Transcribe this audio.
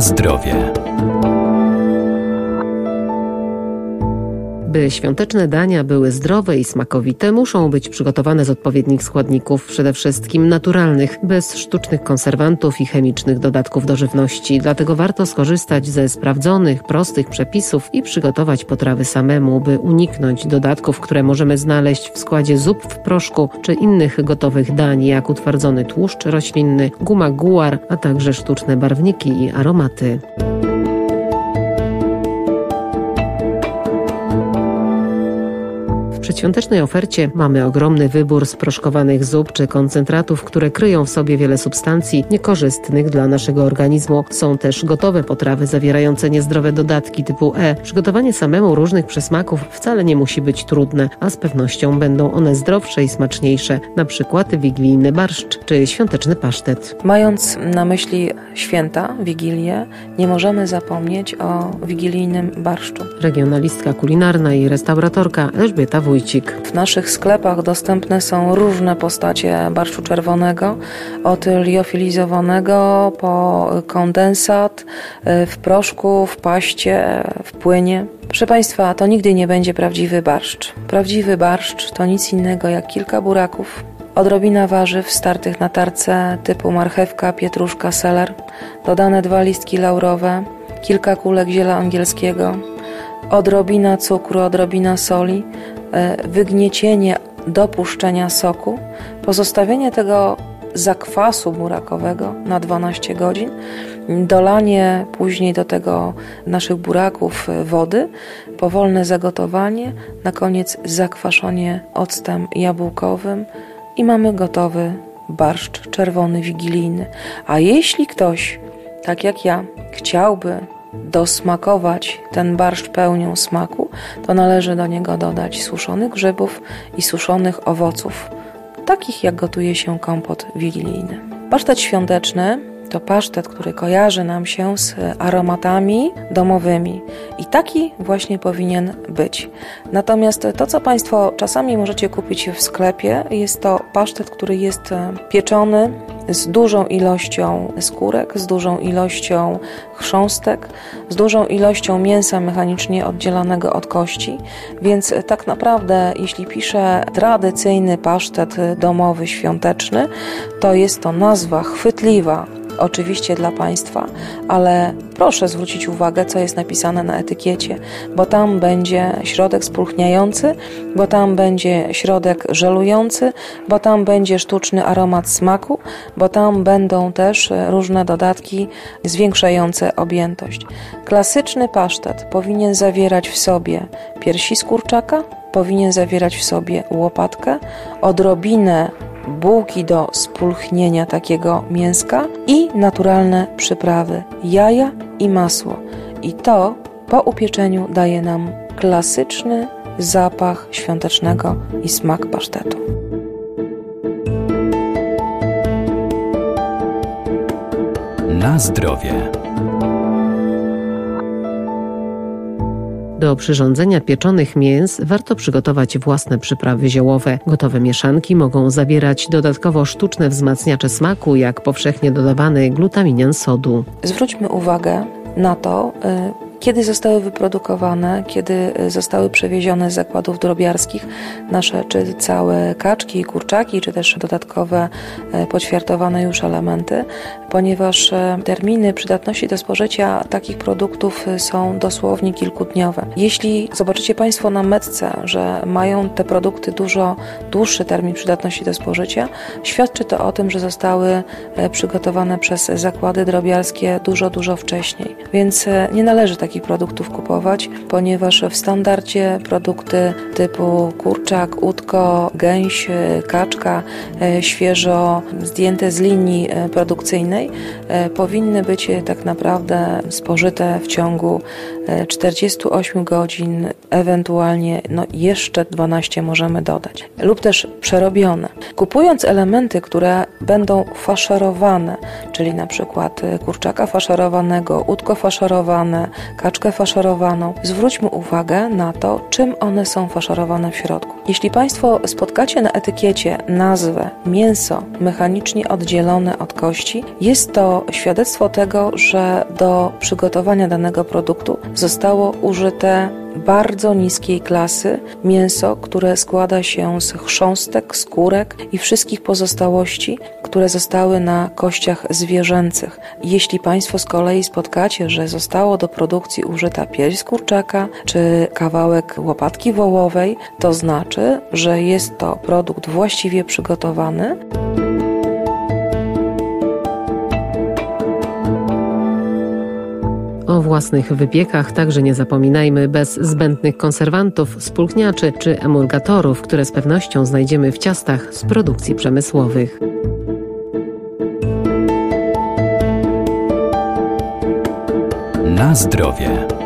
Zdrowie. By świąteczne dania były zdrowe i smakowite, muszą być przygotowane z odpowiednich składników, przede wszystkim naturalnych, bez sztucznych konserwantów i chemicznych dodatków do żywności. Dlatego warto skorzystać ze sprawdzonych, prostych przepisów i przygotować potrawy samemu, by uniknąć dodatków, które możemy znaleźć w składzie zup w proszku czy innych gotowych dań, jak utwardzony tłuszcz roślinny, guma guar, a także sztuczne barwniki i aromaty. Przedświątecznej ofercie mamy ogromny wybór sproszkowanych zup czy koncentratów, które kryją w sobie wiele substancji niekorzystnych dla naszego organizmu. Są też gotowe potrawy zawierające niezdrowe dodatki typu E. Przygotowanie samemu różnych przysmaków wcale nie musi być trudne, a z pewnością będą one zdrowsze i smaczniejsze, na przykład wigilijny barszcz czy świąteczny pasztet. Mając na myśli święta, wigilię, nie możemy zapomnieć o wigilijnym barszczu. Regionalistka kulinarna i restauratorka Elżbieta Wójcik W naszych sklepach dostępne są różne postacie barszczu czerwonego, od liofilizowanego po kondensat, y, w proszku, w paście, w płynie. Proszę Państwa, to nigdy nie będzie prawdziwy barszcz. Prawdziwy barszcz to nic innego jak kilka buraków, odrobina warzyw startych na tarce typu marchewka, pietruszka, seler, dodane dwa listki laurowe, kilka kulek ziela angielskiego, odrobina cukru, odrobina soli, wygniecienie dopuszczenia soku, pozostawienie tego zakwasu burakowego na 12 godzin, dolanie później do tego naszych buraków wody, powolne zagotowanie, na koniec zakwaszenie octem jabłkowym i mamy gotowy barszcz czerwony wigilijny. A jeśli ktoś, tak jak ja, chciałby dosmakować ten barszcz pełnią smaku, to należy do niego dodać suszonych grzybów i suszonych owoców, takich jak gotuje się kompot wigilijny. Pasztet świąteczny to pasztet, który kojarzy nam się z aromatami domowymi i taki właśnie powinien być. Natomiast to, co Państwo czasami możecie kupić w sklepie, jest to pasztet, który jest pieczony z dużą ilością skórek, z dużą ilością chrząstek, z dużą ilością mięsa mechanicznie oddzielanego od kości. Więc tak naprawdę, jeśli piszę tradycyjny pasztet domowy świąteczny, to jest to nazwa chwytliwa oczywiście dla Państwa, ale proszę zwrócić uwagę, co jest napisane na etykiecie, bo tam będzie środek spulchniający, bo tam będzie środek żelujący, bo tam będzie sztuczny aromat smaku, bo tam będą też różne dodatki zwiększające objętość. Klasyczny pasztet powinien zawierać w sobie piersi z kurczaka, powinien zawierać w sobie łopatkę, odrobinę bułki do spulchnienia takiego mięska i naturalne przyprawy, jaja i masło. I to po upieczeniu daje nam klasyczny zapach świątecznego i smak pasztetu. Na zdrowie. Do przyrządzenia pieczonych mięs warto przygotować własne przyprawy ziołowe. Gotowe mieszanki mogą zawierać dodatkowo sztuczne wzmacniacze smaku, jak powszechnie dodawany glutaminian sodu. Zwróćmy uwagę na to, y, kiedy zostały wyprodukowane, kiedy y, zostały przewiezione z zakładów drobiarskich nasze czy całe kaczki, kurczaki, czy też dodatkowe y, poćwiartowane już elementy, ponieważ y, terminy przydatności do spożycia takich produktów są dosłownie kilkudniowe. Jeśli zobaczycie Państwo na metce, że mają te produkty dużo dłuższy termin przydatności do spożycia, świadczy to o tym, że zostały przygotowane przez zakłady drobiarskie dużo, dużo wcześniej. Więc nie należy tak takich produktów kupować, ponieważ w standardzie produkty typu kurczak, udko, gęś, kaczka, e, świeżo zdjęte z linii e, produkcyjnej e, powinny być tak naprawdę spożyte w ciągu 48 godzin, ewentualnie no jeszcze 12 możemy dodać, lub też przerobione. Kupując elementy, które będą faszerowane, czyli na przykład kurczaka faszerowanego, udko faszerowane, kaczkę faszerowaną, zwróćmy uwagę na to, czym one są faszerowane w środku. Jeśli Państwo spotkacie na etykiecie nazwę mięso mechanicznie oddzielone od kości, jest to świadectwo tego, że do przygotowania danego produktu zostało użyte bardzo niskiej klasy mięso, które składa się z chrząstek, skórek i wszystkich pozostałości, które zostały na kościach zwierzęcych. Jeśli Państwo z kolei spotkacie, że zostało do produkcji użyta pierś kurczaka czy kawałek łopatki wołowej, to znaczy, że jest to produkt właściwie przygotowany. O własnych wypiekach także nie zapominajmy bez zbędnych konserwantów, spulchniaczy czy emulgatorów, które z pewnością znajdziemy w ciastach z produkcji przemysłowych. Na zdrowie.